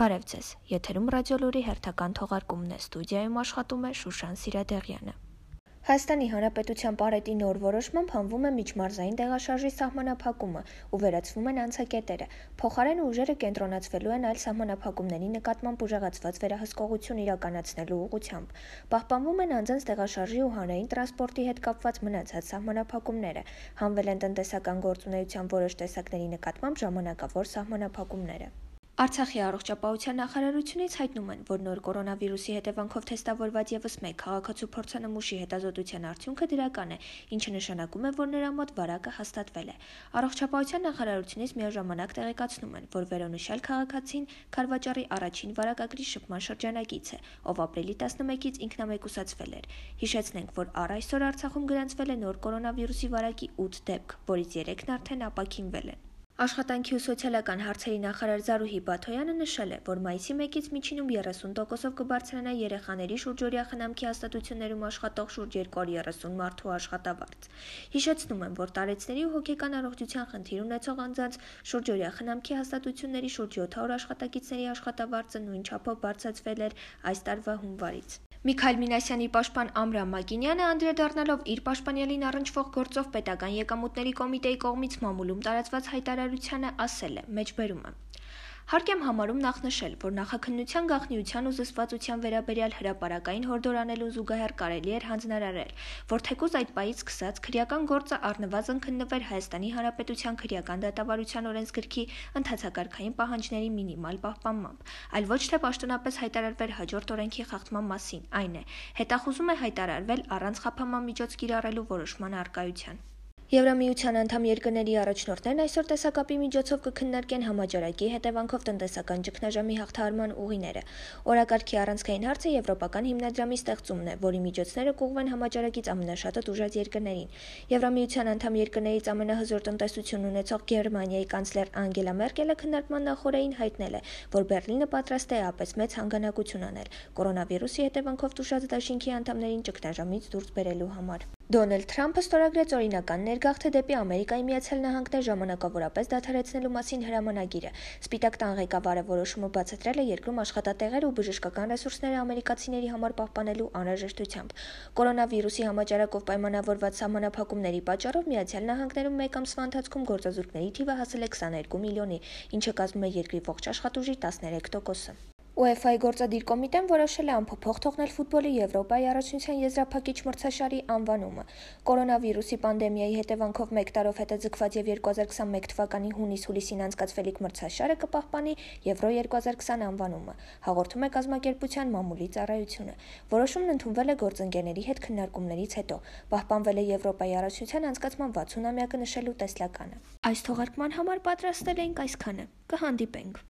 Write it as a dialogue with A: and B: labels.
A: Բարև ձեզ։ Եթերում ռադիոլուրի հերթական թողարկումն է։ Ստուդիայում աշխատում է Շուշան Սիրադեղյանը։ Հայաստանի Հանրապետության Պարետի նոր որոշմամբ հանվում է միջմարզային տեղաշարժի սահմանափակումը ու վերացվում են անցակետերը։ Փոխարենը ուժերը կենտրոնացվելու են այլ սահմանափակումների նկատմամբ ուժեղացված վերահսկողություն իրականացնելու ուղղությամբ։ Պահպանվում են անձանց տեղաշարժի ու հանրային տրանսպորտի հետ կապված մնացած սահմանափակումները։ Հանվել են տնտեսական գործունեության որոշ տեսակների նկատմամբ ժամանակավոր սահմանափակումները։ Արցախի առողջապահության նախարարությունից հայտնում են, որ նոր կորոնավիրուսի հետևանքով թեստավորված եւս մեկ քաղաքացու փորձանմուշի հետազոտության արդյունքը դրական է, ինչը նշանակում է, որ նրա մոտ վարակը հաստատվել է։ Առողջապահության նախարարությունից միաժամանակ տեղեկացնում են, որ վերոնշյալ քաղաքացին Խարվաճարի առաջին վարակագրի շփման շրջանագից է, ով ապրիլի 11-ից ինքնամեկուսացվել էր։ Հիշեցնենք, որ առ այսօր Արցախում գրանցվել է նոր կորոնավիրուսի վարակի 8 դեպք, որից 3-ն արդեն ապաքինվել են։ Աշխատանքի ու սոցիալական հարցերի նախարար Զարուհի Բաթոյանը նշել է, որ մայիսի 1-ից միջինում 30%-ով կբարձրանա երեխաների շուրջօրյա խնամքի հաստատություններում աշխատող շուրջ 230 մարդու աշխատավարձ։ Հիշեցնում եմ, որ տարեցների ու հոգեկան առողջության խնդիր ունեցող անձանց շուրջօրյա խնամքի հաստատությունների շուրջ 700 աշխատակիցների աշխատավարձը նույն չափով բարձրացվել էր այս տարվա հունվարից։ Միքայել Մինասյանի պաշտպան Ամրամ Մագինյանը անդրադառնալով իր պաշտպանյալին առնչվող գործով պետական եկամուտների կոմիտեի կողմից մամուլում տարածված հայտարարությանը ասել է. «Մեջբերում եմ Հարկ եմ համարում նախ նշել, որ նախաքննության գաղտնիության ու զսպվածության վերաբերյալ հրապարակային հորդորանելուն զուգահեռ կարելի էր հանձնարարել, որ թեկուզ այդ պայից սկսած քրեական գործը առնվազն քննվեր Հայաստանի Հանրապետության քրեական դատավարության օրենսգրքի ընդհանցակարգային պահանջների մինիմալ պահպանմամբ, այլ ոչ թե պաշտոնապես հայտարարվեր հաջորդ օրենքի խախտման մասին, այն է, հետախուզում է հայտարարվել առանց խափանման միջոց կիրառելու որոշման արկայության։ Եվրամիության անդամ երկրների առաջնորդներն այսօր տեսակապի միջոցով կքննարկեն համաճարակի հետևանքով տնտեսական ճգնաժամի հաղթահարման ուղիները։ Օրակարգի առանցքային հարցը եվրոպական հիմնադրամի ստեղծումն է, որի միջոցները կուղղվեն համաճարակից ամենաշատը տուժած երկրներին։ Եվրամիության անդամ երկրներից ամենահզոր տնտեսություն ունեցող Գերմանիայի կանցլեր Անգելա Մերկելը քննարկման նախորդին հայտնել է, որ Բերլինը պատրաստ է ապես մեծ հանգանակություն անել կորոնավիրուսի հետևանքով տուժած դաշինքի անդամներին ճգնաժամից դուրս բերելու համար։ Դոնալդ Թրամփը ստորագրեց օրինական ներգաղթե դեպի Ամերիկայի Միացյալ Նահանգներ ժամանակավորապես դադարեցնելու մասին հրամանագիրը։ Սպիտակ տան ղեկավարը որոշումը բացատրել է երկրում աշխատատեղեր ու բժշկական ռեսուրսները ամերիկացիների համար պահպանելու անհրաժեշտությամբ։ Կորոնավիրուսի համաճարակով պայմանավորված սահմանափակումների պատճառով Միացյալ Նահանգներում մեկ ամսվա ընթացքում գործազուրկների թիվը հասել է 22 միլիոնի, ինչը կազմում է երկրի ողջ աշխատուժի 13%-ը։ UEFA-ի գործադիր կոմիտեն որոշել է անփոփոխ թողնել ֆուտբոլի Եվրոպայի առաջնության եզրափակիչ մրցաշարի անվանումը։ Կորոնավիրուսի պանդեմիայի հետևանքով 1 տարով հետաձգված եւ 2021 թվականի հունիս-հուլիսին անցկացվելիք մրցաշարը կպահպանի Եվրո 2020 անվանումը, հաղորդում է կազմակերպության մամուլի ծառայությունը։ Որոշումն ընդունվել է գործընկերների հետ քննարկումներից հետո։ Պահպանվել է Եվրոպայի առաջնության անցկացման 60-ամյակը նշելու տեսլականը։ Այս թողարկման համար պատրաստել էինք այսքանը։ Կհանդիպենք